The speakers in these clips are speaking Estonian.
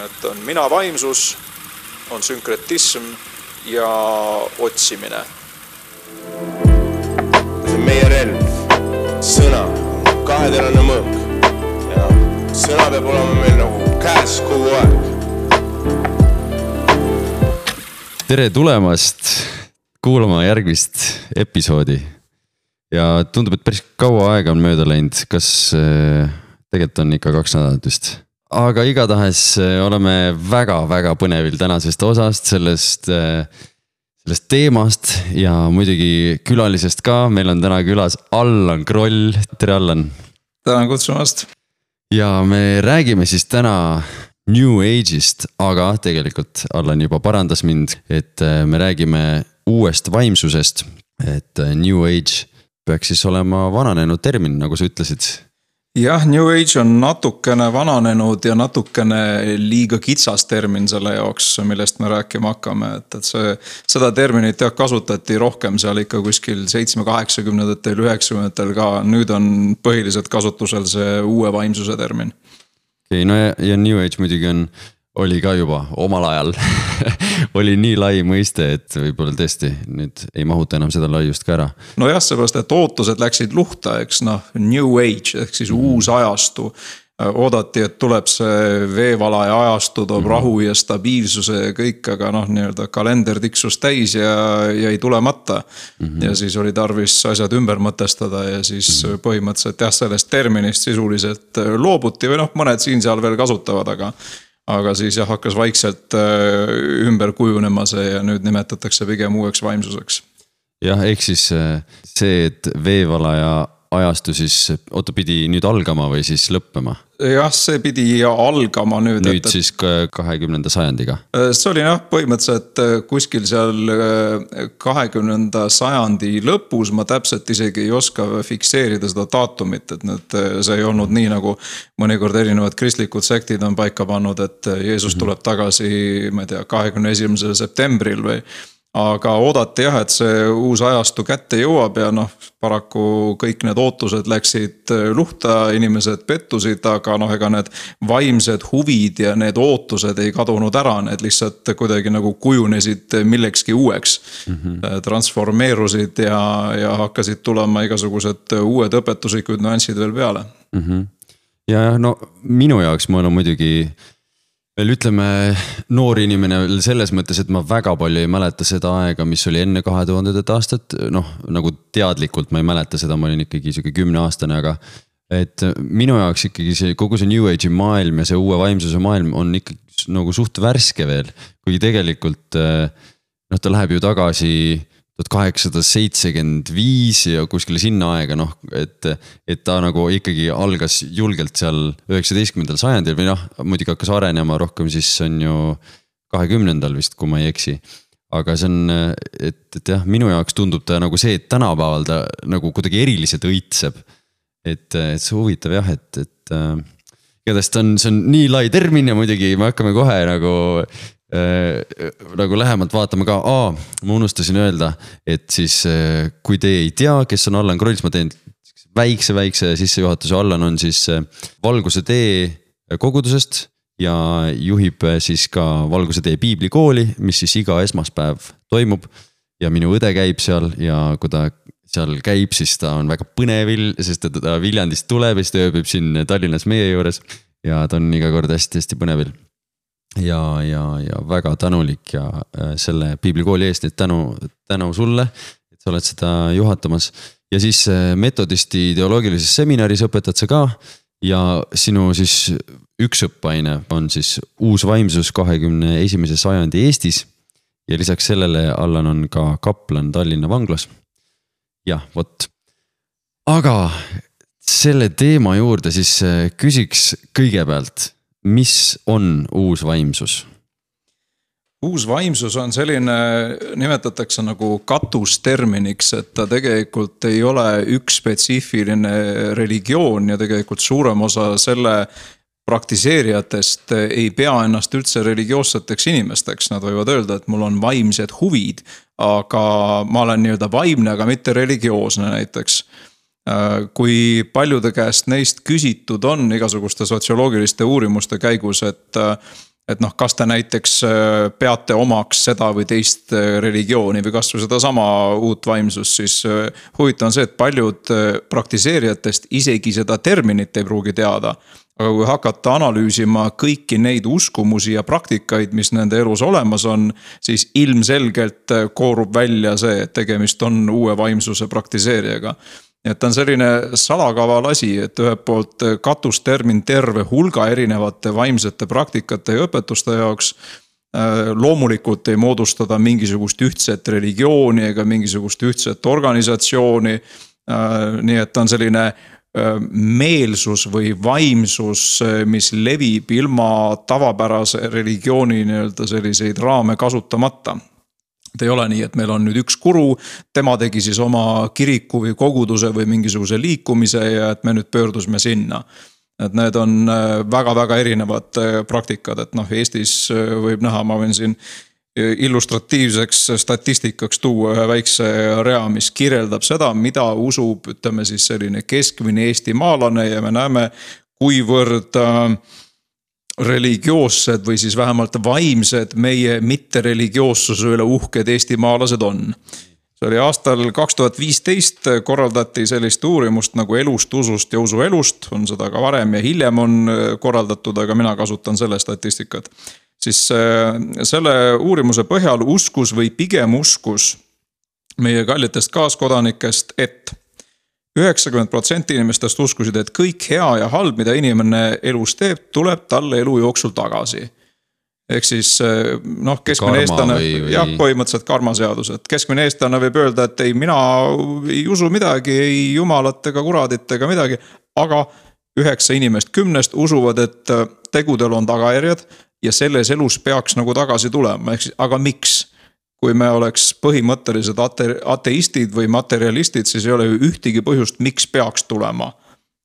et on mina vaimsus, on sünkretism ja otsimine. see on meie relv, sõna, kaheterane mõõk ja sõna peab olema meil nagu käes kogu aeg. tere tulemast kuulama järgmist episoodi. ja tundub, et päris kaua aega on mööda läinud, kas äh, tegelikult on ikka kaks nädalat vist aga igatahes äh, oleme väga-väga põnevil tänasest osast, sellest, äh, sellest teemast ja muidugi külalisest ka, meil on täna külas Allan Kroll, tere Allan. tänan kutsumast. ja me räägime siis täna New Age'ist, aga tegelikult Allan juba parandas mind, et äh, me räägime uuest vaimsusest. et New Age peaks siis olema vananenud termin, nagu sa ütlesid jah, New Age on natukene vananenud ja natukene liiga kitsas termin selle jaoks, millest me rääkima hakkame, et, et see. seda terminit jah, kasutati rohkem seal ikka kuskil seitsme, kaheksakümnendatel, üheksakümnendatel ka, nüüd on põhiliselt kasutusel see uue vaimsuse termin. okei okay,, no ja, ja New Age muidugi on oli ka juba omal ajal oli nii lai mõiste, et võib-olla tõesti nüüd ei mahuta enam seda laiust ka ära. nojah, seepärast, et ootused läksid luhta, eks noh, new age ehk siis mm. uus ajastu. oodati, et tuleb see veevalaja ajastu, toob mm. rahu ja stabiilsuse ja kõik, aga noh, nii-öelda kalender tiksus täis ja jäi tulemata mm. -hmm. ja siis oli tarvis asjad ümber mõtestada ja siis mm -hmm. põhimõtteliselt jah, sellest terminist sisuliselt loobuti või noh, mõned siin-seal veel kasutavad, aga aga siis jah, hakkas vaikselt äh, ümber kujunema see ja nüüd nimetatakse pigem uueks vaimsuseks. jah, ehk siis äh, see, et veevalaja ajastu siis, oota, pidi nüüd algama või siis lõppema? jah, see pidi algama nüüd. nüüd et, siis kahekümnenda sajandiga? Äh, see oli jah, põhimõtteliselt äh, kuskil seal äh, kahekümnenda sajandi lõpus, ma täpselt isegi ei oska fikseerida seda daatumit, et nüüd see ei olnud nii, nagu mõnikord erinevad kristlikud sektid on paika pannud, et Jeesus mhm. tuleb tagasi, ma ei tea, kahekümne esimesel septembril või aga oodati jah, et see uus ajastu kätte jõuab ja noh, paraku kõik need ootused läksid äh, luhta, inimesed pettusid, aga noh, ega need vaimsed huvid ja need ootused ei kadunud ära, need lihtsalt kuidagi nagu kujunesid millekski uueks mm. -hmm. transformeerusid ja, ja hakkasid tulema igasugused uued õpetuslikud nüansid veel peale mm. -hmm. ja no minu jaoks ma olen muidugi veel ütleme, noor inimene veel selles mõttes, et ma väga palju ei mäleta seda aega, mis oli enne kahe tuhandendat aastat, noh nagu teadlikult ma ei mäleta seda, ma olin ikkagi sihuke kümneaastane, aga. et minu jaoks ikkagi see kogu see New Age'i maailm ja see uue vaimsuse maailm on ikkagi nagu suht värske veel, kuigi tegelikult noh, ta läheb ju tagasi tuhat kaheksasada seitsekümmend viis ja kuskile sinna aega noh, et. et ta nagu ikkagi algas julgelt seal üheksateistkümnendal sajandil või noh, muidugi hakkas arenema rohkem, siis on ju kahekümnendal vist, kui ma ei eksi. aga see on, et, et jah, minu jaoks tundub ta nagu see, et tänapäeval ta nagu kuidagi eriliselt õitseb. et, et see huvitav jah, et, et äh, igatahes ta on, see on nii lai termin ja muidugi me hakkame kohe nagu nagu lähemalt vaatama ka, aa, ma unustasin öelda, et siis äh, kui te ei tea, kes on Allan Kroll, siis ma teen väikse, väikse sissejuhatuse, Allan on siis äh, Valguse tee kogudusest ja juhib siis ka Valguse tee piiblikooli, mis siis iga esmaspäev toimub. ja minu õde käib seal ja kui ta seal käib, siis ta on väga põnevil, sest ta Viljandist tuleb ja siis ta ööbib siin Tallinnas meie juures. ja ta on iga kord hästi-hästi põnevil ja, ja, ja väga tänulik ja äh, selle piiblikooli eest, et tänu, tänu sulle, et sa oled seda juhatamas. ja siis äh, metodisti ideoloogilises seminaris õpetad sa ka ja sinu siis üks õppeaine on siis uus vaimsus kahekümne esimese sajandi Eestis. ja lisaks sellele Allan on ka kaplan Tallinna vanglas. jah, vot, aga selle teema juurde siis äh, küsiks kõigepealt mis on uus vaimsus? uus vaimsus on selline, nimetatakse nagu katusterminiks, et ta tegelikult ei ole üks spetsiifiline religioon ja tegelikult suurem osa selle praktiseerijatest ei pea ennast üldse religioosseteks inimesteks, nad võivad öelda, et mul on vaimsed huvid. aga ma olen nii-öelda vaimne, aga mitte religioosne näiteks kui paljude käest neist küsitud on igasuguste sotsioloogiliste uurimuste käigus, et äh, et noh, kas te näiteks äh, peate omaks seda või teist äh, religiooni või kasvõi sedasama uut vaimsust, siis äh, huvitav on see, et paljud praktiseerijatest isegi seda terminit ei pruugi teada. aga kui hakata analüüsima kõiki neid uskumusi ja praktikaid, mis nende elus olemas on, siis ilmselgelt koorub välja see, et tegemist on uue vaimsuse praktiseerijaga et ta on selline salakaval asi, et ühelt poolt katustermin terve hulga erinevate vaimsete praktikate ja õpetuste jaoks. Äh, loomulikult ei moodusta ta mingisugust ühtset religiooni ega mingisugust ühtset organisatsiooni. Äh, nii et ta on selline äh, meelsus või vaimsus, mis levib ilma tavapärase religiooni nii-öelda selliseid raame kasutamata et ei ole nii, et meil on nüüd üks guru, tema tegi siis oma kiriku või koguduse või mingisuguse liikumise ja et me nüüd pöördusime sinna. et need on väga-väga äh, erinevad äh, praktikad, et noh, Eestis äh, võib näha, ma võin siin illustratiivseks statistikaks tuua ühe väikse rea, mis kirjeldab seda, mida usub, ütleme siis selline keskmine eestimaalane ja me näeme, kuivõrd äh, religioossed või siis vähemalt vaimsed meie mittereligioossuse üle uhked eestimaalased on. see oli aastal kaks tuhat viisteist korraldati sellist uurimust nagu elust, usust ja usuelust, on seda ka varem ja hiljem on korraldatud, aga mina kasutan selle statistikat. siis äh, selle uurimuse põhjal uskus või pigem uskus meie kallitest kaaskodanikest, et üheksakümmend protsenti inimestest uskusid, et kõik hea ja halb, mida inimene elus teeb, tuleb talle elu jooksul tagasi. ehk siis eh, noh, keskmine eestlane, jah, põhimõtteliselt karmaseadus, et keskmine eestlane võib öelda, et ei, mina ei usu midagi, ei jumalat ega kuradit ega midagi. aga üheksa inimest kümnest usuvad, et eh, tegudel on tagajärjed ja selles elus peaks nagu tagasi tulema, ehk siis, aga miks kui me oleks põhimõttelised ate-, ateistid või materjalistid, siis ei ole ju ühtegi põhjust, miks peaks tulema.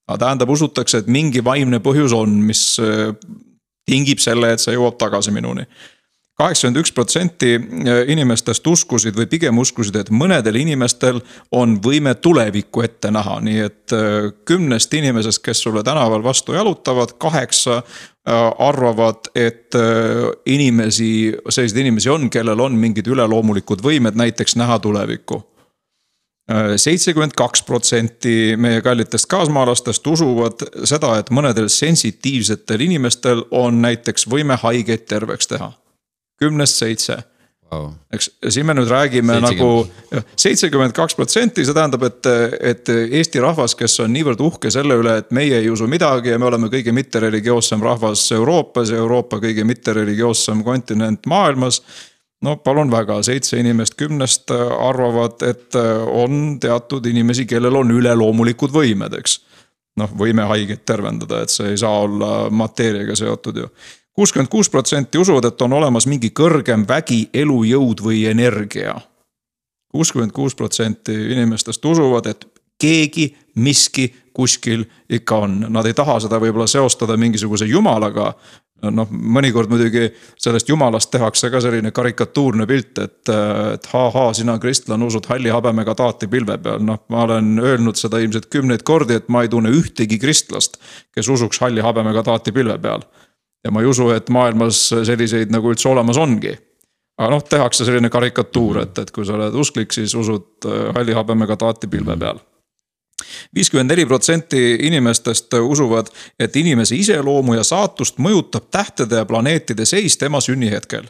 aga tähendab, usutakse, et mingi vaimne põhjus on, mis äh, tingib selle, et see jõuab tagasi minuni kaheksakümmend üks protsenti äh, inimestest uskusid või pigem uskusid, et mõnedel inimestel on võime tulevikku ette näha, nii et äh, kümnest inimesest, kes sulle tänaval vastu jalutavad, kaheksa äh, arvavad, et inimesi, selliseid inimesi on, kellel on mingid üleloomulikud võimed näiteks näha tulevikku. Seitsekümmend kaks protsenti meie kallitest kaasmaalastest usuvad seda, et mõnedel sensitiivsetel inimestel on näiteks võime haigeid terveks teha kümnest seitse wow.. eks, siin me nüüd räägime 70. nagu seitsekümmend kaks protsenti, see tähendab, et, et Eesti rahvas, kes on niivõrd uhke selle üle, et meie ei usu midagi ja me oleme kõige mittereligioossem rahvas Euroopas ja Euroopa kõige mittereligioossem kontinent maailmas no palun väga, seitse inimest kümnest arvavad, et on teatud inimesi, kellel on üleloomulikud võimed, eks. noh, võime haigeid tervendada, et see ei saa olla mateeriaga seotud ju kuuskümmend kuus protsenti usuvad, et on olemas mingi kõrgem vägi, elujõud või energia. kuuskümmend kuus protsenti inimestest usuvad, et keegi, miski kuskil ikka on, nad ei taha seda võib-olla seostada mingisuguse jumalaga. noh, mõnikord muidugi sellest jumalast tehakse ka selline karikatuurne pilt, et, et ha-ha, sina kristlane usud halli habemega taati pilve peal, noh, ma olen öelnud seda ilmselt kümneid kordi, et ma ei tunne ühtegi kristlast, kes usuks halli habemega taati pilve peal ja ma ei usu, et maailmas selliseid nagu üldse olemas ongi. aga noh, tehakse selline karikatuur, et, et kui sa oled usklik, siis usud äh, halli habemega taati pilve peal viiskümmend neli protsenti inimestest usuvad, et inimese iseloomu ja saatust mõjutab tähtede ja planeetide seis tema sünnihetkel.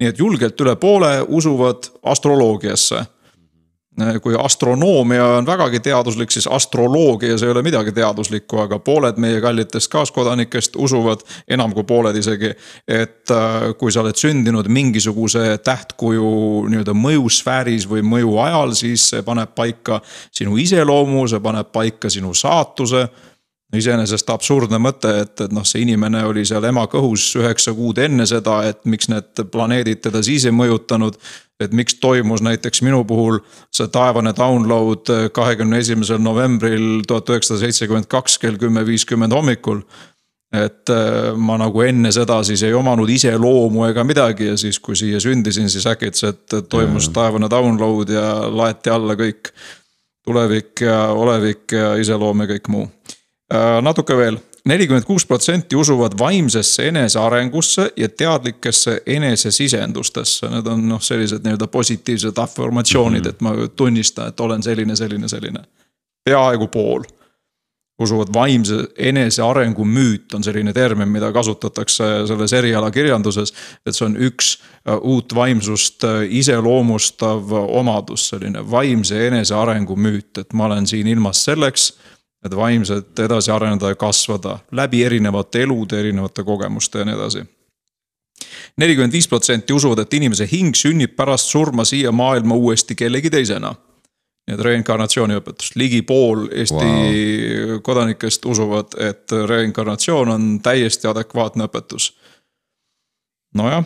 nii et julgelt üle poole usuvad astroloogiasse kui astronoomia on vägagi teaduslik, siis astroloogias ei ole midagi teaduslikku, aga pooled meie kallitest kaaskodanikest usuvad, enam kui pooled isegi. et äh, kui sa oled sündinud mingisuguse tähtkuju nii-öelda mõjusfääris või mõjuajal, siis see paneb paika sinu iseloomu, see paneb paika sinu saatuse iseenesest absurdne mõte, et, et noh, see inimene oli seal ema kõhus üheksa kuud enne seda, et miks need planeedid teda siis ei mõjutanud. et miks toimus näiteks minu puhul see taevane download kahekümne esimesel novembril tuhat üheksasada seitsekümmend kaks kell kümme viiskümmend hommikul. et äh, ma nagu enne seda siis ei omanud iseloomu ega midagi ja siis, kui siia sündisin, siis äkitselt toimus taevane download ja laeti alla kõik tulevik ja olevik ja iseloom ja kõik muu natuke veel, nelikümmend kuus protsenti usuvad vaimsesse enesearengusse ja teadlikesse enesesisendustesse, need on noh, sellised nii-öelda positiivsed afirmatsioonid mm, -hmm. et ma tunnistan, et olen selline, selline, selline. peaaegu pool usuvad vaimse enesearengu müüt on selline termin, mida kasutatakse selles erialakirjanduses. et see on üks äh, uut vaimsust äh, iseloomustav omadus, selline vaimse enesearengu müüt, et ma olen siin ilmas selleks et vaimselt edasi areneda ja kasvada läbi erinevate elude, erinevate kogemuste ja nii edasi nelikümmend viis protsenti usuvad, et inimese hing sünnib pärast surma siia maailma uuesti kellegi teisena. nii et reinkarnatsiooniõpetust, ligi pool Eesti wow. kodanikest usuvad, et reinkarnatsioon on täiesti adekvaatne õpetus. nojah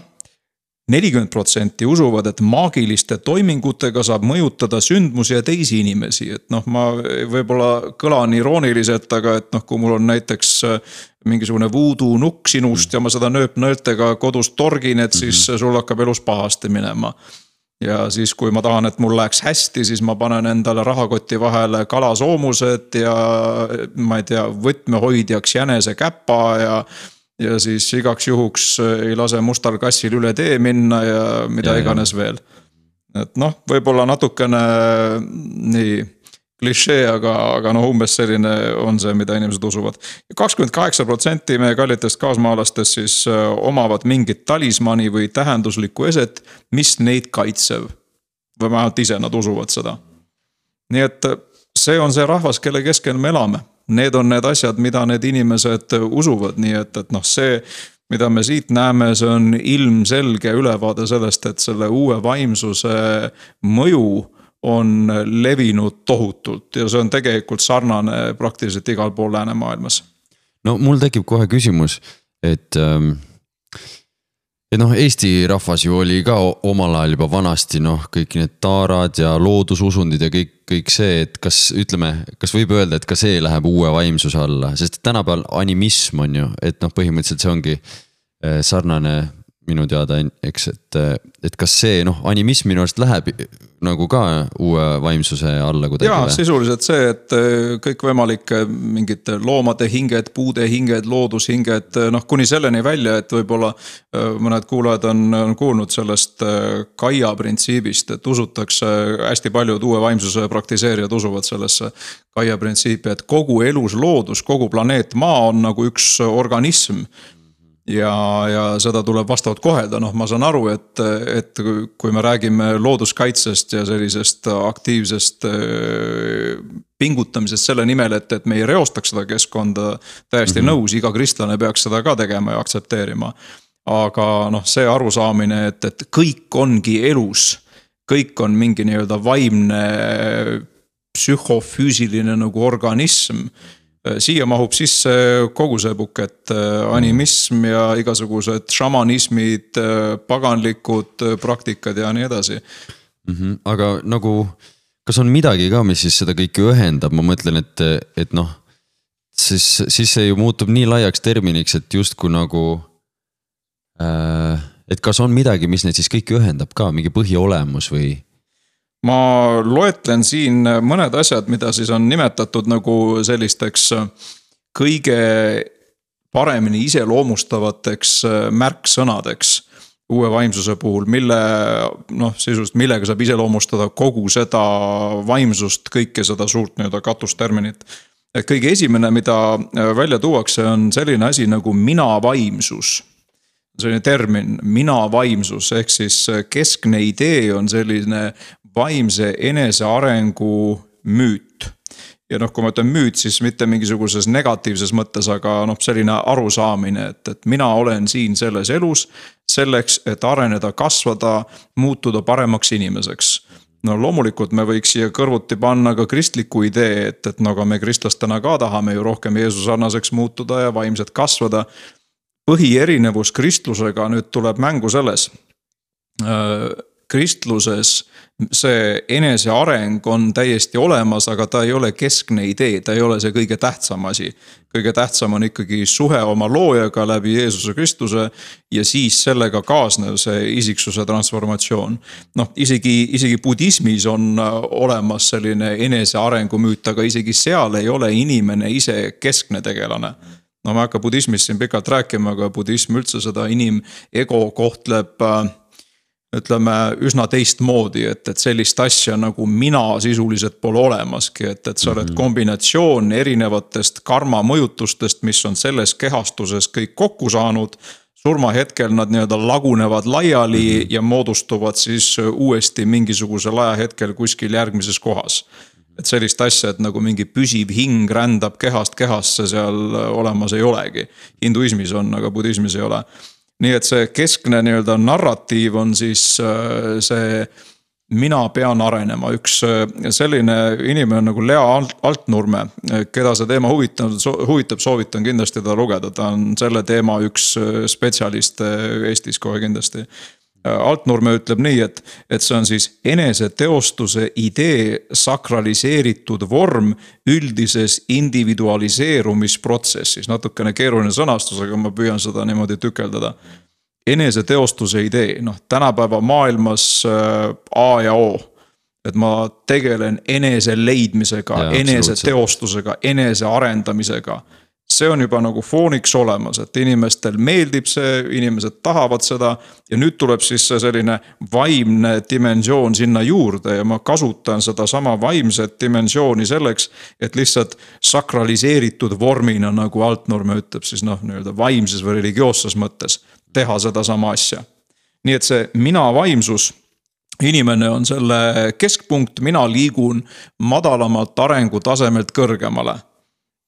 nelikümmend protsenti usuvad, et maagiliste toimingutega saab mõjutada sündmusi ja teisi inimesi, et noh, ma võib-olla kõlan irooniliselt, aga et noh, kui mul on näiteks äh, mingisugune voodoo nukk sinust ja ma seda nööpnõeltega kodus torgin, et siis mhm. sul hakkab elus pahasti minema ja siis, kui ma tahan, et mul läheks hästi, siis ma panen endale rahakoti vahele kalasoomused ja ma ei tea, võtmehoidjaks jänesekäpa ja ja siis igaks juhuks äh, ei lase mustal kassil üle tee minna ja mida ja, iganes ja. veel. et noh, võib-olla natukene nii klišee, aga, aga noh, umbes selline on see, mida inimesed usuvad. kakskümmend kaheksa protsenti meie kallitest kaasmaalastest siis äh, omavad mingit talismani või tähenduslikku eset, mis neid kaitsev. või vähemalt ise nad usuvad seda. nii et äh, see on see rahvas, kelle keskel me elame need on need asjad, mida need inimesed usuvad, nii et, et noh, see mida me siit näeme, see on ilmselge ülevaade sellest, et selle uue vaimsuse mõju on levinud tohutult ja see on tegelikult sarnane praktiliselt igal pool läänemaailmas. no mul tekib kohe küsimus, et ähm et noh, Eesti rahvas ju oli ka omal ajal juba vanasti noh, kõik need taarad ja loodususundid ja kõik, kõik see, et kas ütleme, kas võib öelda, et ka see läheb uue vaimsuse alla, sest tänapäeval animism on ju, et noh, põhimõtteliselt see ongi eh, sarnane minu teada, eks, et, et kas see noh, animism minu arust läheb nagu ka uue vaimsuse alla kuidagi? jaa, sisuliselt see, et äh, kõikvõimalike mingite loomade hinged, puude hinged, loodushinged, äh, noh kuni selleni välja, et võib-olla äh, mõned kuulajad on, on kuulnud sellest Gaia printsiibist, et usutakse, hästi paljud uue vaimsuse praktiseerijad usuvad sellesse Gaia printsiipi, et kogu elus loodus, kogu planeet Maa on nagu üks organism ja, ja seda tuleb vastavalt kohelda, noh, ma saan aru, et, et kui me räägime looduskaitsest ja sellisest aktiivsest äh, pingutamisest selle nimel, et, et me ei reostaks seda keskkonda. täiesti mm -hmm. nõus, iga kristlane peaks seda ka tegema ja aktsepteerima. aga noh, see arusaamine, et, et kõik ongi elus, kõik on mingi nii-öelda vaimne psühhofüüsiline nagu organism Äh, siia mahub sisse kogu see bukett, äh, animism ja igasugused šamanismid, äh, paganlikud praktikad ja nii edasi mm. -hmm. aga nagu, kas on midagi ka, mis siis seda kõike ühendab, ma mõtlen, et, et noh. siis, siis see ju muutub nii laiaks terminiks, et justkui nagu äh,. et kas on midagi, mis neid siis kõiki ühendab ka, mingi põhiolemus või? Ma loetlen siin mõned asjad, mida siis on nimetatud nagu sellisteks äh, kõige paremini iseloomustavateks äh, märksõnadeks uue vaimsuse puhul, mille noh, sisuliselt millega saab iseloomustada kogu seda vaimsust, kõike seda suurt nii-öelda katusterminit. et kõige esimene, mida äh, välja tuuakse, on selline asi nagu minavaimsus selline termin, minavaimsus, ehk siis keskne idee on selline vaimse enesearengu müüt ja noh, kui ma ütlen müüt, siis mitte mingisuguses negatiivses mõttes, aga noh, selline arusaamine, et, et mina olen siin selles elus. selleks, et areneda, kasvada, muutuda paremaks inimeseks. no loomulikult me võiks siia kõrvuti panna ka kristliku idee, et, et no aga me kristlastena ka tahame ju rohkem Jeesuse sarnaseks muutuda ja vaimselt kasvada. Põhierinevus kristlusega nüüd tuleb mängu selles kristluses see eneseareng on täiesti olemas, aga ta ei ole keskne idee, ta ei ole see kõige tähtsam asi. kõige tähtsam on ikkagi suhe oma loojaga läbi Jeesuse Kristuse ja siis sellega kaasnev see isiksuse transformatsioon. noh, isegi, isegi budismis on äh, olemas selline enesearengu müüt, aga isegi seal ei ole inimene ise keskne tegelane no ma ei hakka budismist siin pikalt rääkima, aga budism üldse seda inimego kohtleb äh, ütleme üsna teistmoodi, et, et sellist asja nagu mina sisuliselt pole olemaski, et, et sa oled -hmm. kombinatsioon erinevatest karma mõjutustest, mis on selles kehastuses kõik kokku saanud. surmahetkel nad nii-öelda lagunevad laiali -hmm. ja moodustuvad siis uuesti mingisugusel ajahetkel kuskil järgmises kohas. Et sellist asja, et nagu mingi püsiv hing rändab kehast kehasse, seal olemas ei olegi. hinduismis on, aga budismis ei ole nii et see keskne nii-öelda narratiiv on siis äh, see mina pean arenema, üks äh, selline inimene nagu Lea Altnurme, keda see teema huvitanud, huvitab, soovitan kindlasti teda lugeda, ta on selle teema üks äh, spetsialiste Eestis kohe kindlasti. Äh, Altnurme ütleb nii, et, et see on siis eneseteostuse idee sakraliseeritud vorm üldises individualiseerumisprotsessis, natukene keeruline sõnastus, aga ma püüan seda niimoodi tükeldada. eneseteostuse idee, noh tänapäeva maailmas äh, A ja O. Et ma tegelen enese leidmisega, eneseteostusega, enesearendamisega see on juba nagu fooniks olemas, et inimestel meeldib see, inimesed tahavad seda. ja nüüd tuleb siis see selline vaimne dimensioon sinna juurde ja ma kasutan sedasama vaimset dimensiooni selleks. et lihtsalt sakraliseeritud vormina, nagu Altnorme ütleb siis noh, nii-öelda vaimses või religioosses mõttes teha sedasama asja. nii et see mina vaimsus inimene on selle keskpunkt, mina liigun madalamalt arengutasemelt kõrgemale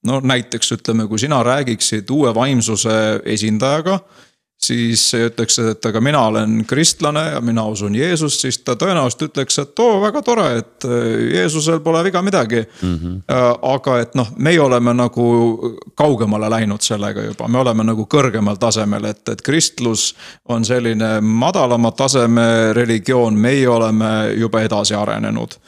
no näiteks ütleme, kui sina räägiksid uue vaimsuse esindajaga siis ütleks, et aga mina olen kristlane ja mina usun Jeesust, siis ta tõenäoliselt ütleks, et oo, väga tore, et äh, Jeesusel pole viga midagi mm. -hmm. aga et noh, meie oleme nagu kaugemale läinud sellega juba, me oleme nagu kõrgemal tasemel, et, et kristlus on selline madalama taseme religioon, meie oleme juba edasi arenenud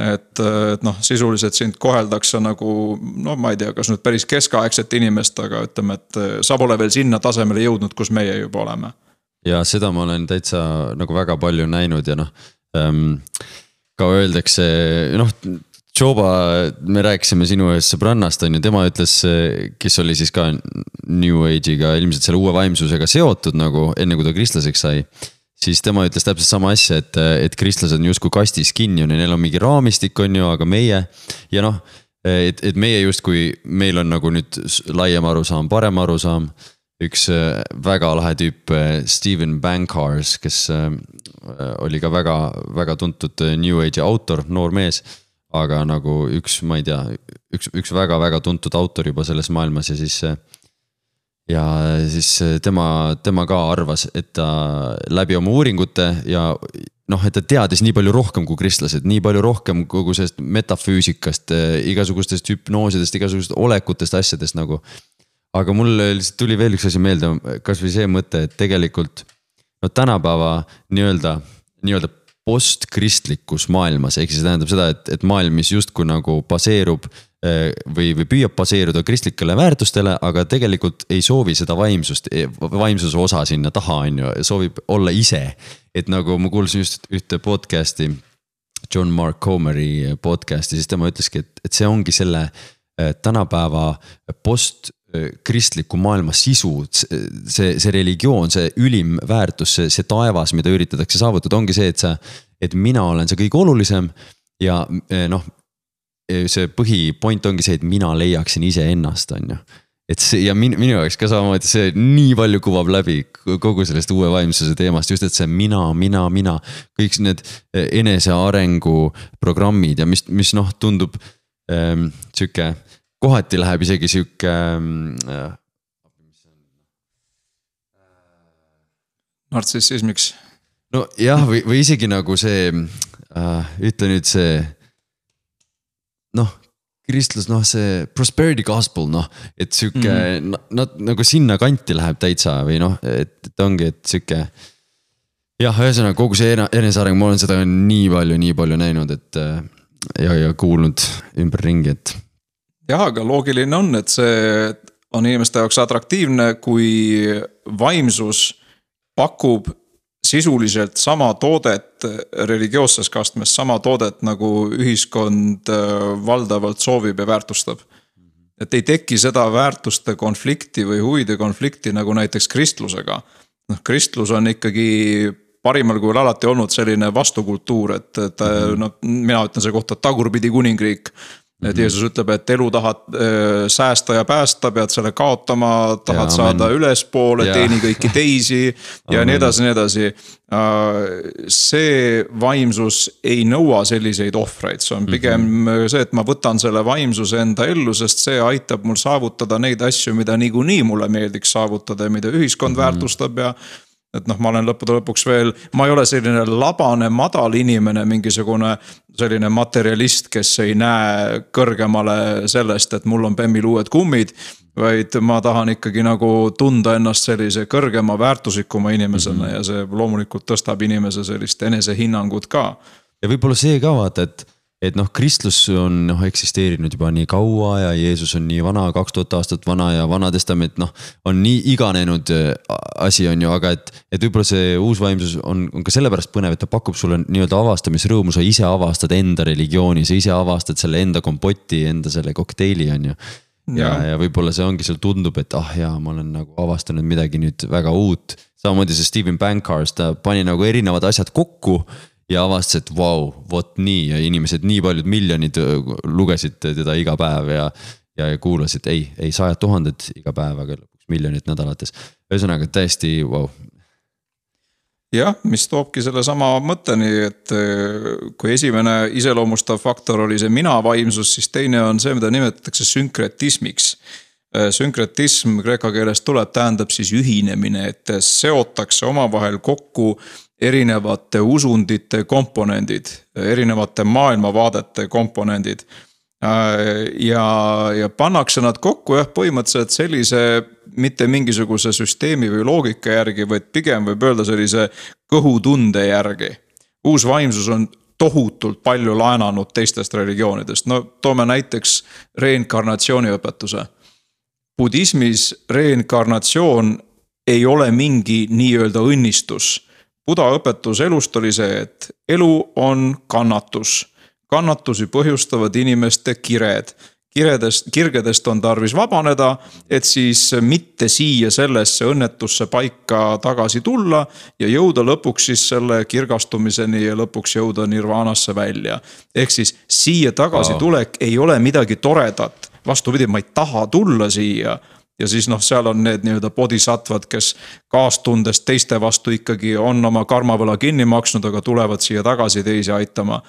et, et noh, sisuliselt sind koheldakse nagu no ma ei tea, kas nüüd päris keskaegset inimest, aga ütleme, et sa pole veel sinna tasemele jõudnud, kus meie juba oleme. ja seda ma olen täitsa nagu väga palju näinud ja noh ähm,, ka öeldakse, noh. Joba, me rääkisime sinu ühest sõbrannast, on ju, tema ütles, kes oli siis ka New Age'iga ilmselt selle uue vaimsusega seotud nagu enne, kui ta kristlaseks sai siis tema ütles täpselt sama asja, et, et kristlased on justkui kastis kinni, on ju, neil on mingi raamistik, on ju, aga meie ja noh. et, et meie justkui, meil on nagu nüüd laiem arusaam, parem arusaam. üks äh, väga lahe tüüp, äh, Steven Bankars, kes äh, oli ka väga, väga tuntud New Age'i autor, noor mees. aga nagu üks, ma ei tea, üks, üks väga-väga tuntud autor juba selles maailmas ja siis ja siis äh, tema, tema ka arvas, et ta läbi oma uuringute ja noh, et ta teadis nii palju rohkem kui kristlased, nii palju rohkem kogu sellest metafüüsikast, äh, igasugustest hüpnoosidest, igasugustest olekutest, asjadest nagu. aga mul lihtsalt tuli veel üks asi meelde, kasvõi see mõte, et tegelikult no tänapäeva nii-öelda, nii-öelda postkristlikus maailmas, ehk siis tähendab seda, et, et maailm, mis justkui nagu baseerub või, või püüab baseeruda kristlikele väärtustele, aga tegelikult ei soovi seda vaimsust, vaimsuse osa sinna taha, on ju, soovib olla ise. et nagu ma kuulsin just ühte podcast'i, John Mark Comeri podcast'i, siis tema ütleski, et, et see ongi selle äh, tänapäeva post kristliku maailma sisu, see, see religioon, see ülim väärtus, see, see taevas, mida üritatakse saavutada, ongi see, et sa, et mina olen see kõige olulisem ja äh, noh, see põhipoint ongi see, et mina leiaksin iseennast, on ju et see ja minu, minu jaoks ka samamoodi see nii palju kuvab läbi kogu sellest uue vaimsuse teemast, just et see mina, mina, mina. kõik need enesearengu programmid ja mis, mis noh, tundub ähm, sihuke, kohati läheb isegi sihuke ähm, äh,. nartsissismiks. nojah, või, või isegi nagu see äh,, ütle nüüd see noh, kristlus, noh, see prosperity gospel, noh, et sihuke mm, -hmm. nad nagu sinnakanti läheb täitsa või noh, et, et ongi, et sihuke. jah, ühesõnaga kogu see eneseareng, ma olen seda nii palju, nii palju näinud, et ja, ja kuulnud ümberringi, et. jah, aga loogiline on, et see on inimeste jaoks atraktiivne, kui vaimsus pakub sisuliselt sama toodet religioosses kastmes, sama toodet nagu ühiskond äh, valdavalt soovib ja väärtustab. et ei teki seda väärtuste konflikti või huvide konflikti nagu näiteks kristlusega. noh, kristlus on ikkagi parimal kujul alati olnud selline vastukultuur, et, et mm -hmm. noh, mina ütlen selle kohta tagurpidi kuningriik et mhm. Jeesus ütleb, et elu tahad äh, säästa ja päästa, pead selle kaotama, tahad ja, saada amen. ülespoole, teeni kõiki teisi ja nii edasi, nii edasi. Äh, see vaimsus ei nõua selliseid ohvreid, see on pigem mm -hmm. see, et ma võtan selle vaimsuse enda ellu, sest see aitab mul saavutada neid asju, mida niikuinii mulle meeldiks saavutada ja mida ühiskond mm -hmm. väärtustab ja et noh, ma olen lõppude lõpuks veel, ma ei ole selline labane, madal inimene, mingisugune selline materjalist, kes ei näe kõrgemale sellest, et mul on bemmil uued kummid. vaid ma tahan ikkagi nagu tunda ennast sellise kõrgema väärtuslikuma inimesena mm -hmm. ja see loomulikult tõstab inimese sellist enesehinnangut ka. ja võib-olla see ka vaata, et et noh, kristlus on noh eksisteerinud juba nii kaua ja Jeesus on nii vana, kaks tuhat aastat vana ja Vana Testament noh. on nii iganenud äh, asi, on ju, aga et, et võib-olla see uus vaimsus on, on ka sellepärast põnev, et ta pakub sulle nii-öelda avastamisrõõmu, sa ise avastad enda religiooni, sa ise avastad selle enda kompoti, enda selle kokteili, on ju ja, ja, ja võib-olla see ongi, sulle tundub, et ah jaa, ma olen nagu avastanud midagi nüüd väga uut. samamoodi see Steven Bankars, ta pani nagu erinevad asjad kokku ja avastas, et vau wow,, vot nii ja inimesed, nii paljud miljonid lugesid teda iga päev ja. ja kuulasid, ei, ei sajad tuhanded iga päev, aga lõpuks miljonid nädalates. ühesõnaga täiesti vau wow. jah, mis toobki sellesama mõtteni, et kui esimene iseloomustav faktor oli see mina vaimsus, siis teine on see, mida nimetatakse sünkretismiks sünkretism kreeka keelest tuleb, tähendab siis ühinemine, et seotakse omavahel kokku erinevate usundite komponendid, erinevate maailmavaadete komponendid. ja, ja pannakse nad kokku jah, põhimõtteliselt sellise mitte mingisuguse süsteemi või loogika järgi, vaid pigem võib öelda sellise kõhutunde järgi. uus vaimsus on tohutult palju laenanud teistest religioonidest, no toome näiteks reinkarnatsiooniõpetuse. budismis reinkarnatsioon ei ole mingi nii-öelda õnnistus Buda õpetus elust oli see, et elu on kannatus. kannatusi põhjustavad inimeste kired kiredest, kirgedest on tarvis vabaneda, et siis mitte siia sellesse õnnetusse paika tagasi tulla ja jõuda lõpuks siis selle kirgastumiseni ja lõpuks jõuda nirvaanasse välja. ehk siis siia tagasitulek wow. ei ole midagi toredat, vastupidi, ma ei taha tulla siia ja siis noh, seal on need nii-öelda bodhisattvad, kes kaastundest teiste vastu ikkagi on oma karmavõla kinni maksnud, aga tulevad siia tagasi teisi aitama.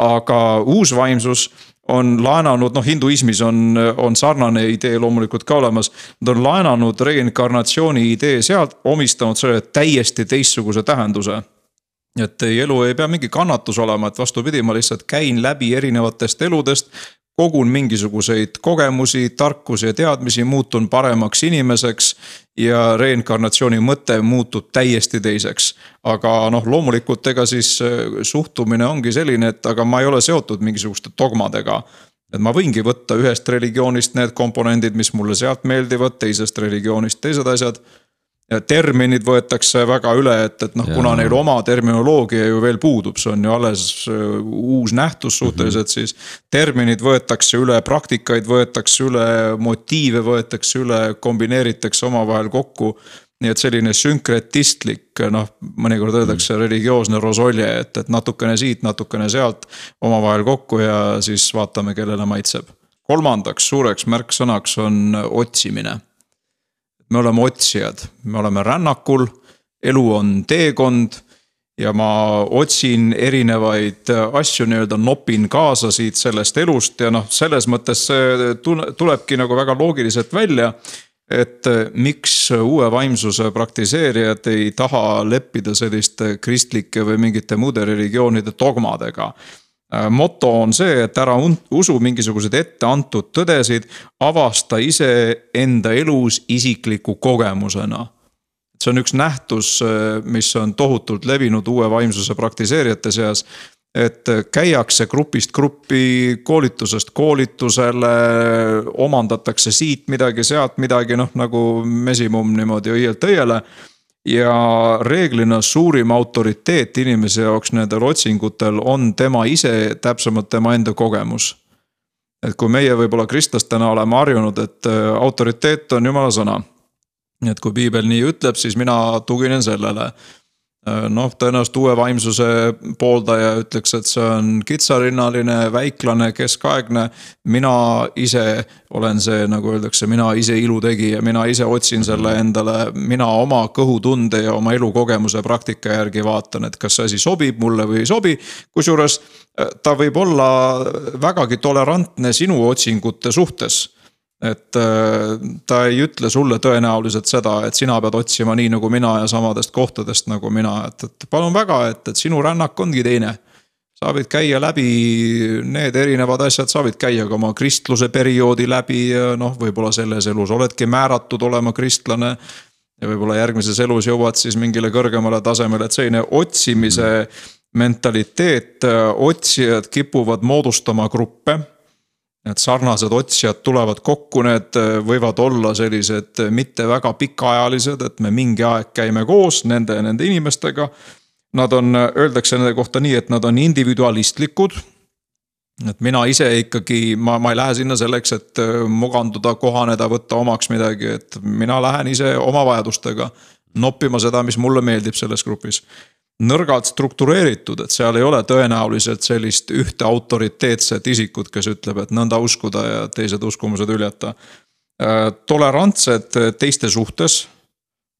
aga uus vaimsus on laenanud, noh hinduismis on, on sarnane idee loomulikult ka olemas. Nad on laenanud reinkarnatsiooni idee sealt, omistanud sellele täiesti teistsuguse tähenduse et ei, elu ei pea mingi kannatus olema, et vastupidi, ma lihtsalt käin läbi erinevatest eludest kogun mingisuguseid kogemusi, tarkusi ja teadmisi, muutun paremaks inimeseks. ja reinkarnatsiooni mõte muutub täiesti teiseks. aga noh, loomulikult ega siis äh, suhtumine ongi selline, et aga ma ei ole seotud mingisuguste dogmadega et ma võingi võtta ühest religioonist need komponendid, mis mulle sealt meeldivad, teisest religioonist teised asjad terminid võetakse väga üle, et, et noh, kuna neil oma terminoloogia ju veel puudub, see on ju alles äh, uus nähtus suhteliselt mm, -hmm. siis. terminid võetakse üle, praktikaid võetakse üle, motiive võetakse üle, kombineeritakse omavahel kokku. nii et selline sünkretistlik, noh, mõnikord öeldakse mm -hmm. religioosne rosolje, et, et natukene siit, natukene sealt omavahel kokku ja siis vaatame, kellele maitseb. kolmandaks suureks märksõnaks on otsimine me oleme otsijad, me oleme rännakul, elu on teekond ja ma otsin erinevaid asju, nii-öelda nopin kaasa siit sellest elust ja noh, selles mõttes see tulebki nagu väga loogiliselt välja. et miks uue vaimsuse praktiseerijad ei taha leppida selliste kristlike või mingite muude religioonide dogmadega Äh, moto on see, et ära usu mingisuguseid etteantud tõdesid, avasta iseenda elus isikliku kogemusena. see on üks nähtus, äh, mis on tohutult levinud uue vaimsuse praktiseerijate seas. et käiakse grupist gruppi, koolitusest koolitusele, omandatakse siit midagi, sealt midagi, noh nagu mesimumm niimoodi õielt õiele ja reeglina suurim autoriteet inimese jaoks nendel otsingutel on tema ise, täpsemalt tema enda kogemus. et kui meie võib-olla kristlastena oleme harjunud, et äh, autoriteet on jumala sõna. et kui piibel nii ütleb, siis mina tuginen sellele noh, tõenäoliselt uue vaimsuse pooldaja ütleks, et see on kitsarinnaline, väiklane, keskaegne. mina ise olen see, nagu öeldakse, mina ise ilutegija, mina ise otsin selle endale, mina oma kõhutunde ja oma elukogemuse praktika järgi vaatan, et kas see asi sobib mulle või ei sobi. kusjuures äh, ta võib olla vägagi tolerantne sinu otsingute suhtes et äh, ta ei ütle sulle tõenäoliselt seda, et sina pead otsima nii nagu mina ja samadest kohtadest nagu mina, et, et palun väga, et, et sinu rännak ongi teine. sa võid käia läbi need erinevad asjad, sa võid käia ka oma kristluse perioodi läbi ja noh, võib-olla selles elus oledki määratud olema kristlane. ja võib-olla järgmises elus jõuad siis mingile kõrgemale tasemele, et selline otsimise mentaliteet, otsijad kipuvad moodustama gruppe Need sarnased otsijad tulevad kokku, need äh, võivad olla sellised äh, mitte väga pikaajalised, et me mingi aeg käime koos nende ja nende inimestega. Nad on, äh, öeldakse nende kohta nii, et nad on individualistlikud. et mina ise ikkagi, ma, ma ei lähe sinna selleks, et muganduda, kohaneda, võtta omaks midagi, et mina lähen ise oma vajadustega noppima seda, mis mulle meeldib selles grupis nõrgalt struktureeritud, et seal ei ole tõenäoliselt sellist ühte autoriteetset isikut, kes ütleb, et nõnda uskuda ja teised uskumused hüljata. Äh, tolerantsed teiste suhtes.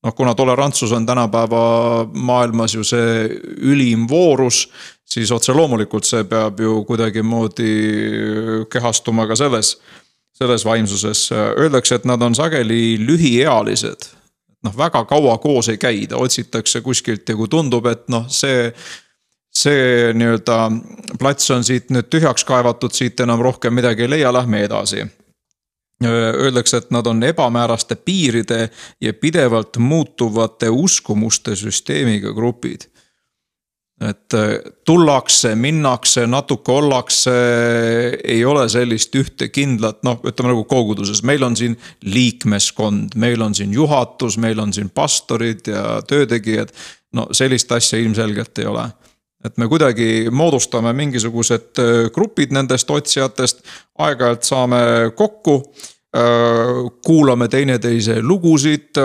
noh, kuna tolerantsus on tänapäeva maailmas ju see ülim voorus, siis otse loomulikult see peab ju kuidagimoodi kehastuma ka selles, selles vaimsuses. Öeldakse, et nad on sageli lühiealised noh, väga kaua koos ei käida, otsitakse kuskilt ja kui tundub, et noh, see see nii-öelda plats on siit nüüd tühjaks kaevatud, siit enam rohkem midagi ei leia, lähme edasi. Öeldakse, et nad on ebamääraste piiride ja pidevalt muutuvate uskumuste süsteemiga grupid et äh, tullakse, minnakse, natuke ollakse, ei ole sellist ühte kindlat, noh, ütleme nagu koguduses, meil on siin liikmeskond, meil on siin juhatus, meil on siin pastorid ja töötegijad. no sellist asja ilmselgelt ei ole. et me kuidagi moodustame mingisugused äh, grupid nendest otsijatest, aeg-ajalt saame kokku kuulame teineteise lugusid,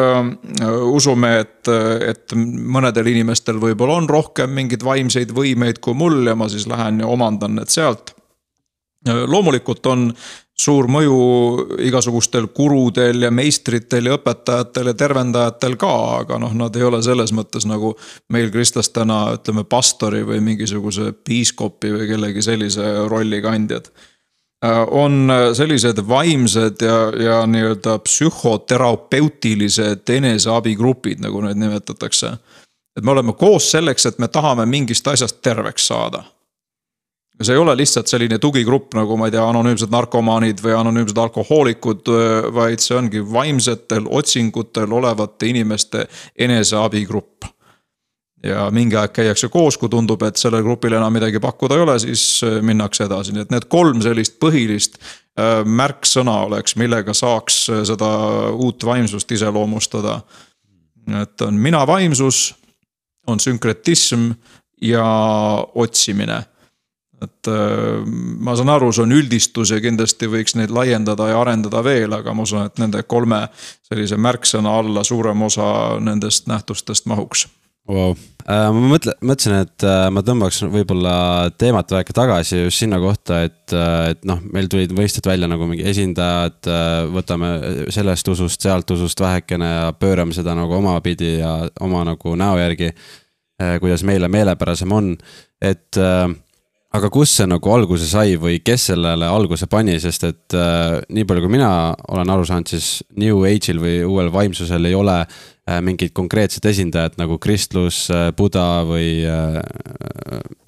usume, et, et mõnedel inimestel võib-olla on rohkem mingeid vaimseid võimeid kui mul ja ma siis lähen ja omandan need sealt. Loomulikult on suur mõju igasugustel gurudel ja meistritel ja õpetajatel ja tervendajatel ka, aga noh, nad ei ole selles mõttes nagu meil kristlastena ütleme pastori või mingisuguse piiskopi või kellegi sellise rolli kandjad on äh, sellised vaimsed ja, ja nii-öelda psühhoterapeutilised eneseabigrupid, nagu neid nimetatakse. et me oleme koos selleks, et me tahame mingist asjast terveks saada. see ei ole lihtsalt selline tugigrupp nagu ma ei tea, anonüümsed narkomaanid või anonüümsed alkohoolikud, äh, vaid see ongi vaimsetel otsingutel olevate inimeste eneseabigrupp ja mingi aeg käiakse koos, kui tundub, et sellel grupil enam midagi pakkuda ei ole, siis äh, minnakse edasi, nii et need kolm sellist põhilist äh, märksõna oleks, millega saaks äh, seda uut vaimsust iseloomustada. et on mina vaimsus, on sünkretism ja otsimine. Et ma saan aru, see on üldistus ja kindlasti võiks neid laiendada ja arendada veel, aga ma usun, et nende kolme sellise märksõna alla suurem osa nendest nähtustest mahuks. Wow.. Äh, ma mõtle, mõtlesin, et äh, ma tõmbaks võib-olla teemat väike tagasi just sinna kohta, et, äh, et noh, meil tulid mõisted välja nagu mingi esindajad, võtame sellest usust, sealt usust vähekene ja pöörame seda nagu omapidi ja oma nagu näo järgi. kuidas meile meelepärasem on, et aga kust see nagu alguse sai või kes sellele alguse pani, sest et äh, nii palju, kui mina olen aru saanud, siis New Age'il või uuel vaimsusel ei ole Äh, mingid konkreetsed esindajad nagu kristlus, äh, buda või äh,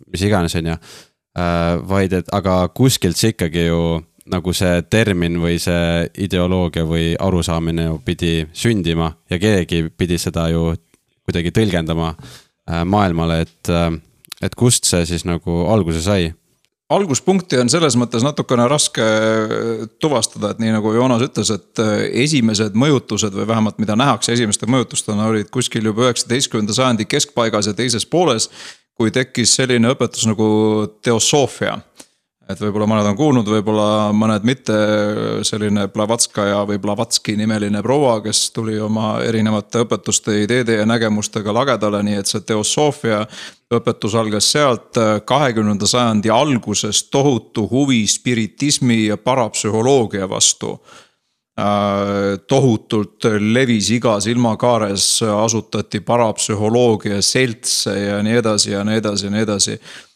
mis iganes, on ju. vaid et, aga kuskilt see ikkagi ju nagu see termin või see ideoloogia või arusaamine ju pidi sündima ja keegi pidi seda ju kuidagi tõlgendama maailmale, et, et kust see siis nagu alguse sai alguspunkti on selles mõttes natukene raske tuvastada, et nii nagu Joonas ütles, et äh, esimesed mõjutused või vähemalt mida nähakse esimeste mõjutustena olid kuskil juba üheksateistkümnenda sajandi keskpaigas ja teises pooles. kui tekkis selline õpetus nagu teosoofia. Et võib-olla mõned on kuulnud, võib-olla mõned mitte, selline Blavatskaja või Blavatski nimeline proua, kes tuli oma erinevate õpetuste, ideede ja nägemustega lagedale, nii et see teosoofia õpetus algas sealt kahekümnenda sajandi alguses tohutu huvi spiritismi ja parapsühholoogia vastu. Tohutult levis igas ilmakaares, asutati parapsühholoogia seltse ja nii edasi ja nii edasi ja nii edasi. Äh,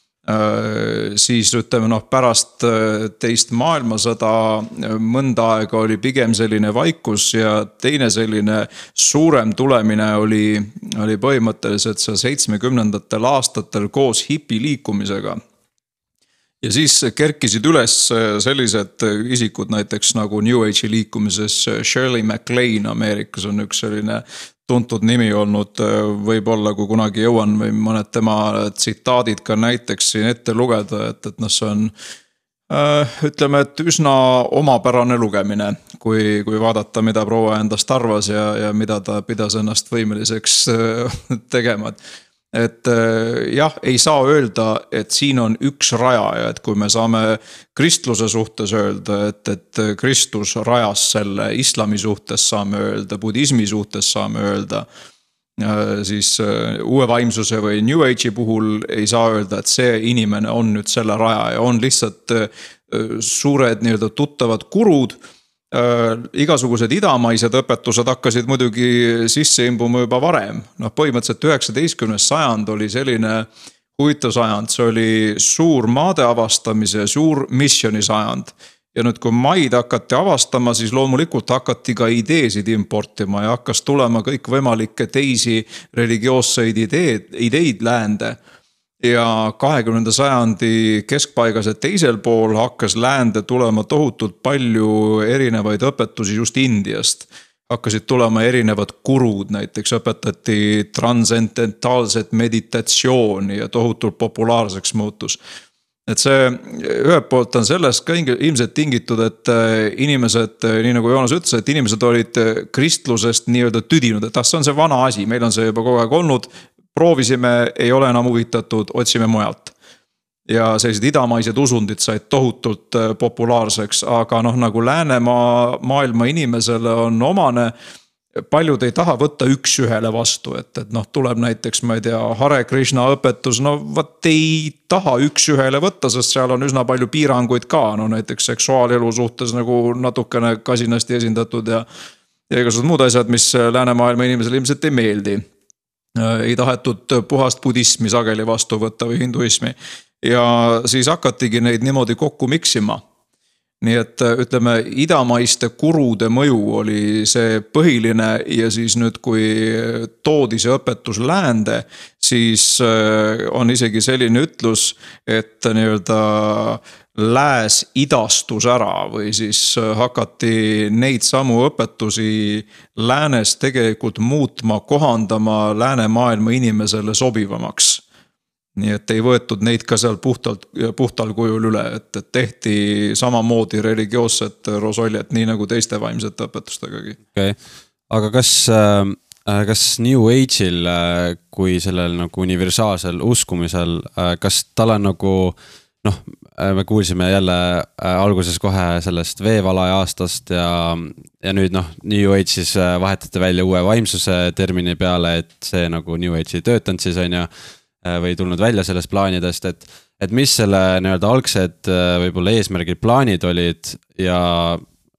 siis ütleme noh, pärast äh, teist maailmasõda äh, mõnda aega oli pigem selline vaikus ja teine selline suurem tulemine oli, oli põhimõtteliselt seal seitsmekümnendatel aastatel koos hipiliikumisega ja siis kerkisid üles sellised isikud näiteks nagu New Age'i liikumises Shirley MacLaine Ameerikas on üks selline tuntud nimi olnud, võib-olla kui kunagi jõuan või mõned tema tsitaadid ka näiteks siin ette lugeda, et, et noh, see on äh, ütleme, et üsna omapärane lugemine, kui, kui vaadata, mida proua endast arvas ja, ja mida ta pidas ennast võimeliseks äh, tegema, et et äh, jah, ei saa öelda, et siin on üks rajaja, et kui me saame kristluse suhtes öelda, et, et Kristus rajas selle, islami suhtes saame öelda, budismi suhtes saame öelda. Äh, siis äh, uue vaimsuse või New Age'i puhul ei saa öelda, et see inimene on nüüd selle rajaja, on lihtsalt suured nii-öelda tuttavad gurud Äh, igasugused idamaised õpetused hakkasid muidugi sisse imbuma juba varem, noh põhimõtteliselt üheksateistkümnes sajand oli selline huvitav sajand, see oli suur maade avastamise, suur missiooni sajand. ja nüüd, kui maid hakati avastama, siis loomulikult hakati ka ideesid importima ja hakkas tulema kõikvõimalikke teisi religioosseid ideed, ideid läände ja kahekümnenda sajandi keskpaigas ja teisel pool hakkas läände tulema tohutult palju erinevaid õpetusi just Indiast. hakkasid tulema erinevad gurud, näiteks õpetati transcendentaalset meditatsiooni ja tohutult populaarseks muutus et see ühelt poolt on sellest ka ilmselt tingitud, et äh, inimesed, äh, nii nagu Joonas ütles, et inimesed olid äh, kristlusest nii-öelda tüdinud, et ah, see on see vana asi, meil on see juba kogu aeg olnud proovisime, ei ole enam huvitatud, otsime mujalt. ja sellised idamaised usundid said tohutult äh, populaarseks, aga noh, nagu Läänemaa maailma inimesele on omane paljud ei taha võtta üks-ühele vastu, et, et noh, tuleb näiteks, ma ei tea, Hare Krishna õpetus, no vot ei taha üks-ühele võtta, sest seal on üsna palju piiranguid ka, no näiteks seksuaalelu suhtes nagu natukene kasinasti esindatud ja. ja igasugused muud asjad, mis läänemaailma inimesele ilmselt ei meeldi ei tahetud puhast budismi sageli vastu võtta või hinduismi. ja siis hakatigi neid niimoodi kokku miksima. Nii et äh, ütleme, idamaiste kurude mõju oli see põhiline ja siis nüüd, kui toodi see õpetus läände, siis äh, on isegi selline ütlus, et nii-öelda lääs idastus ära või siis äh, hakati neid samu õpetusi läänes tegelikult muutma, kohandama läänemaailma inimesele sobivamaks. Nii et ei võetud neid ka seal puhtalt, puhtal kujul üle, et, et tehti samamoodi religioosset rosoljet, nii nagu teiste vaimsete õpetustegagi. okei okay., aga kas äh kas New Age'il kui sellel nagu universaalsel uskumisel, kas tal on nagu noh, Äh, me kuulsime jälle äh, alguses kohe sellest veevalaja aastast ja, ja nüüd noh, New Age siis äh, vahetati välja uue vaimsuse termini peale, et see nagu New Age ei töötanud siis on ju. Või tulnud välja sellest plaanidest, et, et mis selle nii-öelda algsed võib-olla eesmärgid, plaanid olid ja,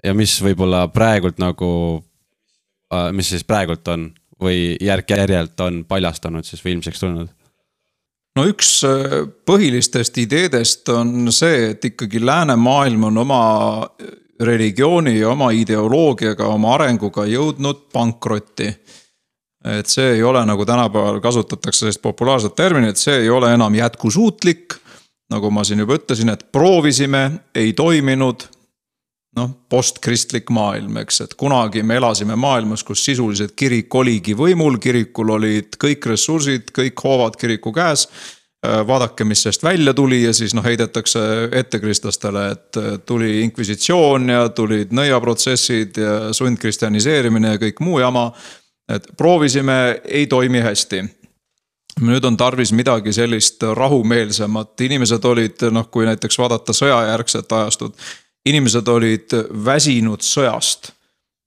ja mis võib-olla praegult nagu, mis siis praegult on või järk-järjelt on paljastunud siis või ilmsiks tulnud no üks äh, põhilistest ideedest on see, et ikkagi läänemaailm on oma religiooni ja oma ideoloogiaga, oma arenguga jõudnud pankrotti. Et see ei ole, nagu tänapäeval kasutatakse sellist populaarset terminit, see ei ole enam jätkusuutlik. nagu ma siin juba ütlesin, et proovisime, ei toiminud noh, postkristlik maailm, eks, et kunagi me elasime maailmas, kus sisuliselt kirik oligi võimul, kirikul olid kõik ressursid, kõik hoovad kiriku käes. Vaadake, mis sellest välja tuli ja siis noh, heidetakse ette kristlastele, et tuli inkvisitsioon ja tulid nõiaprotsessid ja sundkristjaniseerimine ja kõik muu jama. Et proovisime, ei toimi hästi nüüd on tarvis midagi sellist rahumeelsemat, inimesed olid noh, kui näiteks vaadata sõjajärgset ajastut. inimesed olid väsinud sõjast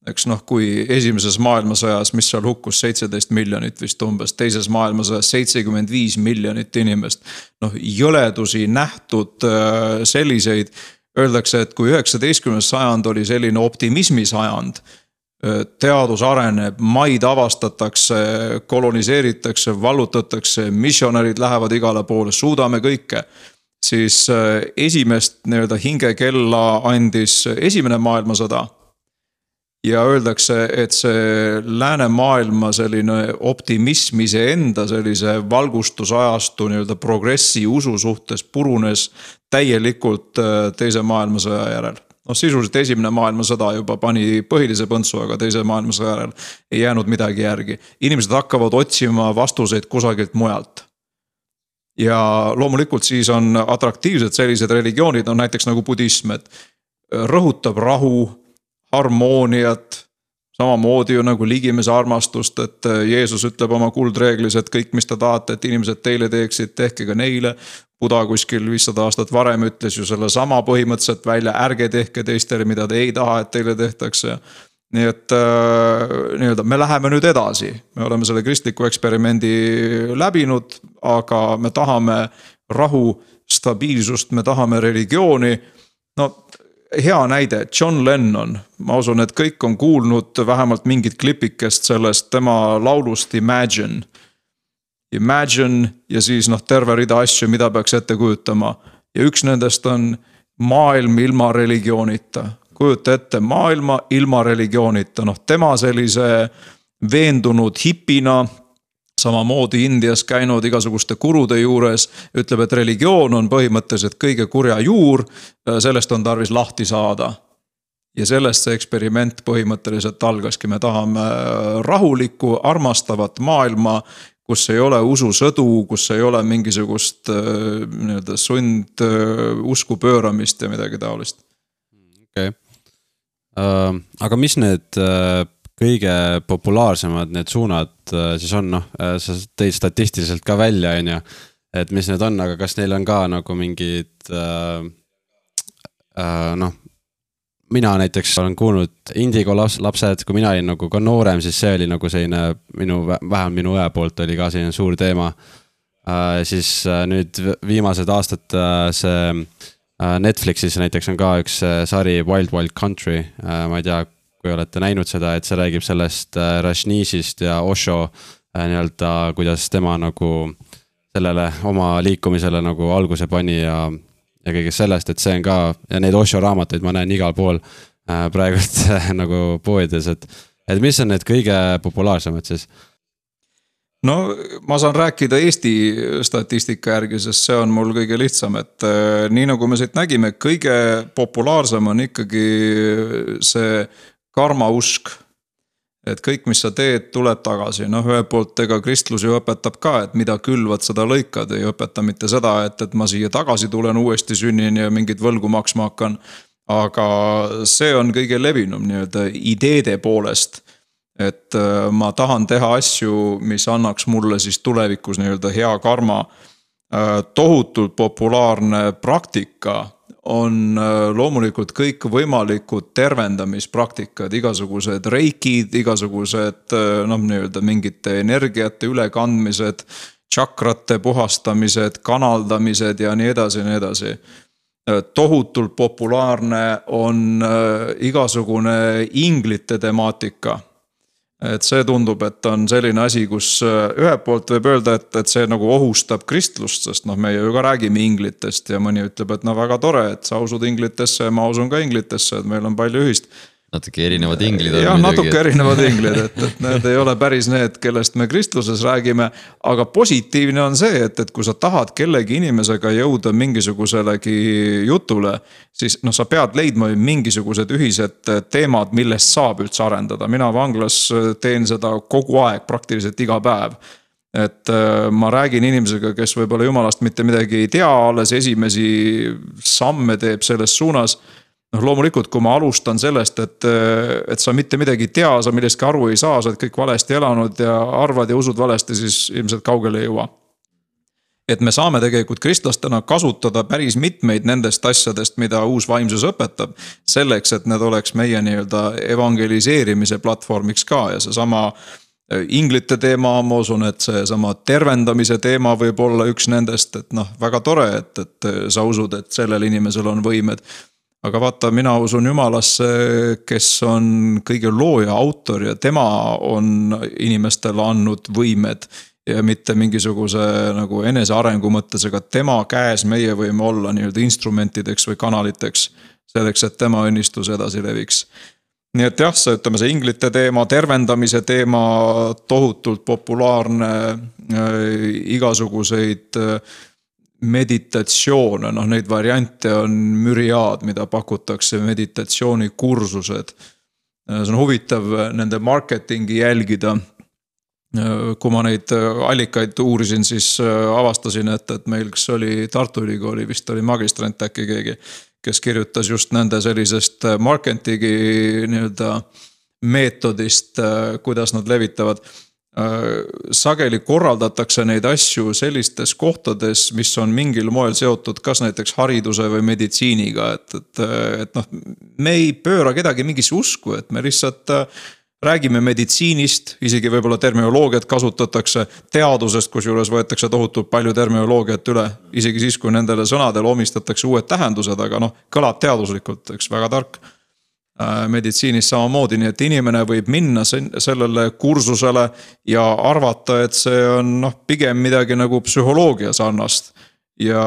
eks noh, kui esimeses maailmasõjas, mis seal hukkus seitseteist miljonit vist umbes, teises maailmasõjas seitsekümmend viis miljonit inimest. noh, jõledusi nähtud äh, selliseid, öeldakse, et kui üheksateistkümnes sajand oli selline optimismi sajand teadus areneb, maid avastatakse, koloniseeritakse, vallutatakse, missionärid lähevad igale poole, suudame kõike. siis äh, esimest nii-öelda hingekella andis esimene maailmasõda ja öeldakse, et see läänemaailma selline optimism iseenda sellise valgustusajastu nii-öelda progressi usu suhtes purunes täielikult äh, teise maailmasõja järel noh, sisuliselt esimene maailmasõda juba pani põhilise põntsu, aga teise maailmasõja järel ei jäänud midagi järgi. inimesed hakkavad otsima vastuseid kusagilt mujalt. ja loomulikult siis on atraktiivsed sellised religioonid, on näiteks nagu budism, et rõhutab rahu harmooniat. samamoodi ju nagu ligimese armastust, et äh, Jeesus ütleb oma kuldreeglis, et kõik, mis te tahate, et inimesed teile teeksid, tehke ka neile. Buda kuskil viissada aastat varem ütles ju sellesama põhimõtteliselt välja, ärge tehke teistele, mida te ei taha, et teile tehtakse nii et äh, nii-öelda me läheme nüüd edasi, me oleme selle kristliku eksperimendi läbinud, aga me tahame rahu, stabiilsust, me tahame religiooni. no hea näide, John Lennon, ma usun, et kõik on kuulnud vähemalt mingit klipikest sellest tema laulust Imagine. Imagine ja siis noh, terve rida asju, mida peaks ette kujutama ja üks nendest on maailm ilma religioonita. kujuta ette maailma ilma religioonita, noh tema sellise veendunud hipina samamoodi Indias käinud igasuguste kurude juures, ütleb, et religioon on põhimõtteliselt kõige kurja juur, sellest on tarvis lahti saada. ja sellest see eksperiment põhimõtteliselt algaski, me tahame rahulikku, armastavat maailma, kus ei ole ususõdu, kus ei ole mingisugust nii-öelda sundusku pööramist ja midagi taolist. okei okay. uh,, aga mis need uh kõige populaarsemad need suunad äh, siis on, noh, äh, sa tõid statistiliselt ka välja, on ju. et mis need on, aga kas neil on ka nagu mingid äh, äh, noh. Mina näiteks olen kuulnud Indigo laps, lapsed, kui mina olin nagu ka noorem, siis see oli nagu selline minu, vähemalt minu õe poolt oli ka selline suur teema äh,. siis äh, nüüd viimased aastad äh, see Netflixis näiteks on ka üks sari Wild Wild Country, ma ei tea, kui olete näinud seda, et see räägib sellest äh, Rajneeshist ja Osho äh, nii-öelda, kuidas tema nagu sellele oma liikumisele nagu alguse pani ja, ja kõigest sellest, et see on ka ja neid Osho raamatuid ma näen igal pool äh, praegult nagu poodides, et, et mis on need kõige populaarsemad siis? no ma saan rääkida Eesti statistika järgi, sest see on mul kõige lihtsam, et nii nagu me siit nägime, kõige populaarsem on ikkagi see karmausk. Et kõik, mis sa teed, tuleb tagasi, noh ühelt poolt ega kristlus ju õpetab ka, et mida külvad, seda lõikad, ei õpeta mitte seda, et, et ma siia tagasi tulen, uuesti sünnin ja mingit võlgu maksma hakkan. aga see on kõige levinum nii-öelda ideede poolest et äh, ma tahan teha asju, mis annaks mulle siis tulevikus nii-öelda hea karma. Äh, tohutult populaarne praktika on äh, loomulikult kõikvõimalikud tervendamispraktikad, igasugused reikid, igasugused äh, noh, nii-öelda mingite energiate ülekandmised. tšakrate puhastamised, kanaldamised ja nii edasi ja nii edasi. Äh, tohutult populaarne on igasugune inglite temaatika et see tundub, et on selline asi, kus äh, ühelt poolt võib öelda, et, et see nagu ohustab kristlust, sest noh, meie ju ka räägime inglitest ja mõni ütleb, et no väga tore, et sa usud inglitesse ja ma usun ka inglitesse, et meil on palju ühist natuke erinevad inglid. jah, natuke erinevad inglid, et, et need ei ole päris need, kellest me kristluses räägime. aga positiivne on see, et, et kui sa tahad kellegi inimesega jõuda mingisuguselegi jutule. siis noh, sa pead leidma mingisugused ühised teemad, millest saab üldse arendada, mina vanglas teen seda kogu aeg, praktiliselt iga päev et äh, ma räägin inimesega, kes võib-olla jumalast mitte midagi ei tea, alles esimesi samme teeb selles suunas noh, loomulikult, kui ma alustan sellest, et, et sa mitte midagi ei tea, sa millestki aru ei saa, sa oled kõik valesti elanud ja arvad ja usud valesti, siis ilmselt kaugele ei jõua. et me saame tegelikult kristlastena kasutada päris mitmeid nendest asjadest, mida uus vaimsus õpetab. selleks, et need oleks meie nii-öelda evangeliseerimise platvormiks ka ja seesama äh, inglite teema, ma usun, et seesama tervendamise teema võib olla üks nendest, et noh, väga tore, et, et sa usud, et sellel inimesel on võimed aga vaata, mina usun jumalasse, kes on kõige looja, autor ja tema on inimestele andnud võimed. ja mitte mingisuguse nagu enesearengu mõttes, aga tema käes meie võime olla nii-öelda instrumentideks või kanaliteks. selleks, et tema õnnistus edasi leviks nii et jah, see ütleme, see inglite teema, tervendamise teema, tohutult populaarne äh,, igasuguseid äh, meditatsioone, noh neid variante on müriaad, mida pakutakse, meditatsioonikursused. see on huvitav nende marketingi jälgida. kui ma neid allikaid uurisin, siis avastasin, et, et meil, kas oli Tartu Ülikooli, vist oli magistrant äkki keegi. kes kirjutas just nende sellisest marketingi nii-öelda meetodist, kuidas nad levitavad sageli korraldatakse neid asju sellistes kohtades, mis on mingil moel seotud kas näiteks hariduse või meditsiiniga, et, et, et noh. me ei pööra kedagi mingisse usku, et me lihtsalt äh, räägime meditsiinist, isegi võib-olla terminoloogiat kasutatakse, teadusest, kusjuures võetakse tohutult palju terminoloogiat üle. isegi siis, kui nendele sõnadele omistatakse uued tähendused, aga noh, kõlab teaduslikult, eks väga tark Äh, meditsiinis samamoodi, nii et inimene võib minna sellele kursusele ja arvata, et see on noh, pigem midagi nagu psühholoogia sarnast. ja,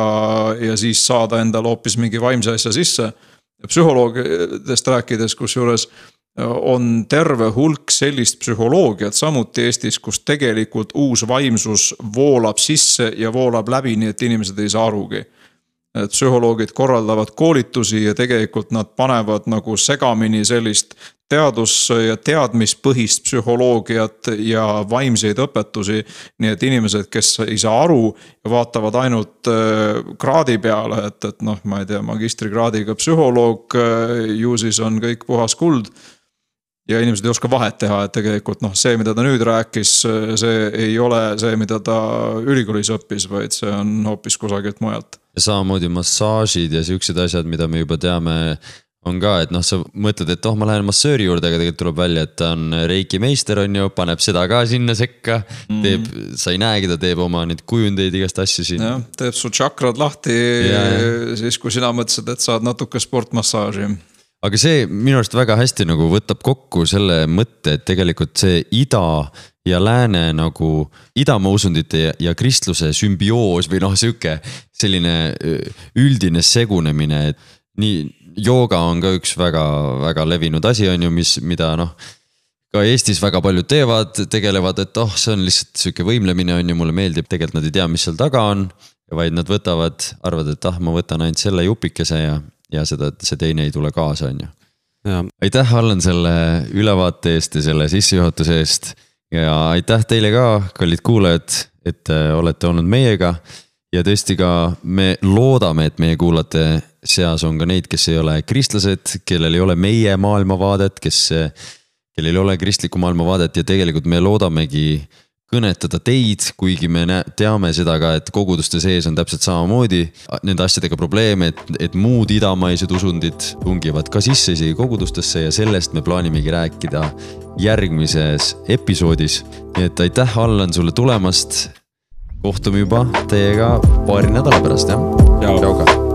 ja siis saada endale hoopis mingi vaimse asja sisse. psühholoogidest rääkides, kusjuures äh, on terve hulk sellist psühholoogiat samuti Eestis, kus tegelikult uus vaimsus voolab sisse ja voolab läbi, nii et inimesed ei saa arugi psühholoogid korraldavad koolitusi ja tegelikult nad panevad nagu segamini sellist teadus- ja teadmispõhist psühholoogiat ja vaimseid õpetusi. nii et inimesed, kes ei saa aru ja vaatavad ainult äh, kraadi peale, et, et noh, ma ei tea, magistrikraadiga psühholoog, äh, ju siis on kõik puhas kuld ja inimesed ei oska vahet teha, et tegelikult noh, see, mida ta nüüd rääkis, see ei ole see, mida ta ülikoolis õppis, vaid see on hoopis kusagilt mujalt. ja samamoodi massaažid ja siuksed asjad, mida me juba teame, on ka, et noh, sa mõtled, et oh, ma lähen massööri juurde, aga tegelikult tuleb välja, et ta on reiki meister, on ju, paneb seda ka sinna sekka mm.. teeb, sa ei näegi, ta teeb oma neid kujundeid, igast asju siin. jah, teeb su tšakrad lahti ja, ja. siis, kui sina mõtlesid, et saad natuke sportmassaaži aga see minu arust väga hästi nagu võtab kokku selle mõtte, et tegelikult see ida ja lääne nagu idamausundite ja, ja kristluse sümbioos või noh, sihuke selline üldine segunemine, et nii jooga on ka üks väga-väga levinud asi, on ju, mis, mida noh ka Eestis väga paljud teevad, tegelevad, et oh, see on lihtsalt sihuke võimlemine on ju, mulle meeldib, tegelikult nad ei tea, mis seal taga on. vaid nad võtavad, arvavad, et ah, ma võtan ainult selle jupikese ja, ja seda, see teine ei tule kaasa, on ju. aitäh, Allan, selle ülevaate eest ja selle sissejuhatuse eest. ja aitäh teile ka, kallid kuulajad, et äh, olete olnud meiega. ja tõesti ka me loodame, et meie kuulajate seas on ka neid, kes ei ole kristlased, kellel ei ole meie maailmavaadet, kes, kellel ei ole kristlikku maailmavaadet ja tegelikult me loodamegi kõnetada teid, kuigi me teame seda ka, et koguduste sees on täpselt samamoodi nende asjadega probleeme, et, et muud idamaised usundid tungivad ka sisse isegi kogudustesse ja sellest me plaanimegi rääkida järgmises episoodis. nii et aitäh, Allan, sulle tulemast. kohtume juba teiega paari nädala pärast, jah. tšau ka